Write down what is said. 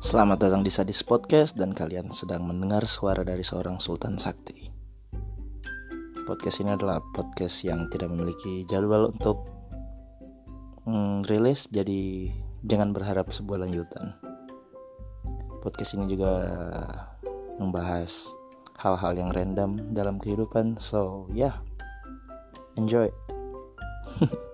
Selamat datang di Sadis Podcast dan kalian sedang mendengar suara dari seorang Sultan Sakti. Podcast ini adalah podcast yang tidak memiliki jadwal untuk mm, rilis, jadi jangan berharap sebuah lanjutan. Podcast ini juga membahas hal-hal yang random dalam kehidupan, so ya, yeah, enjoy.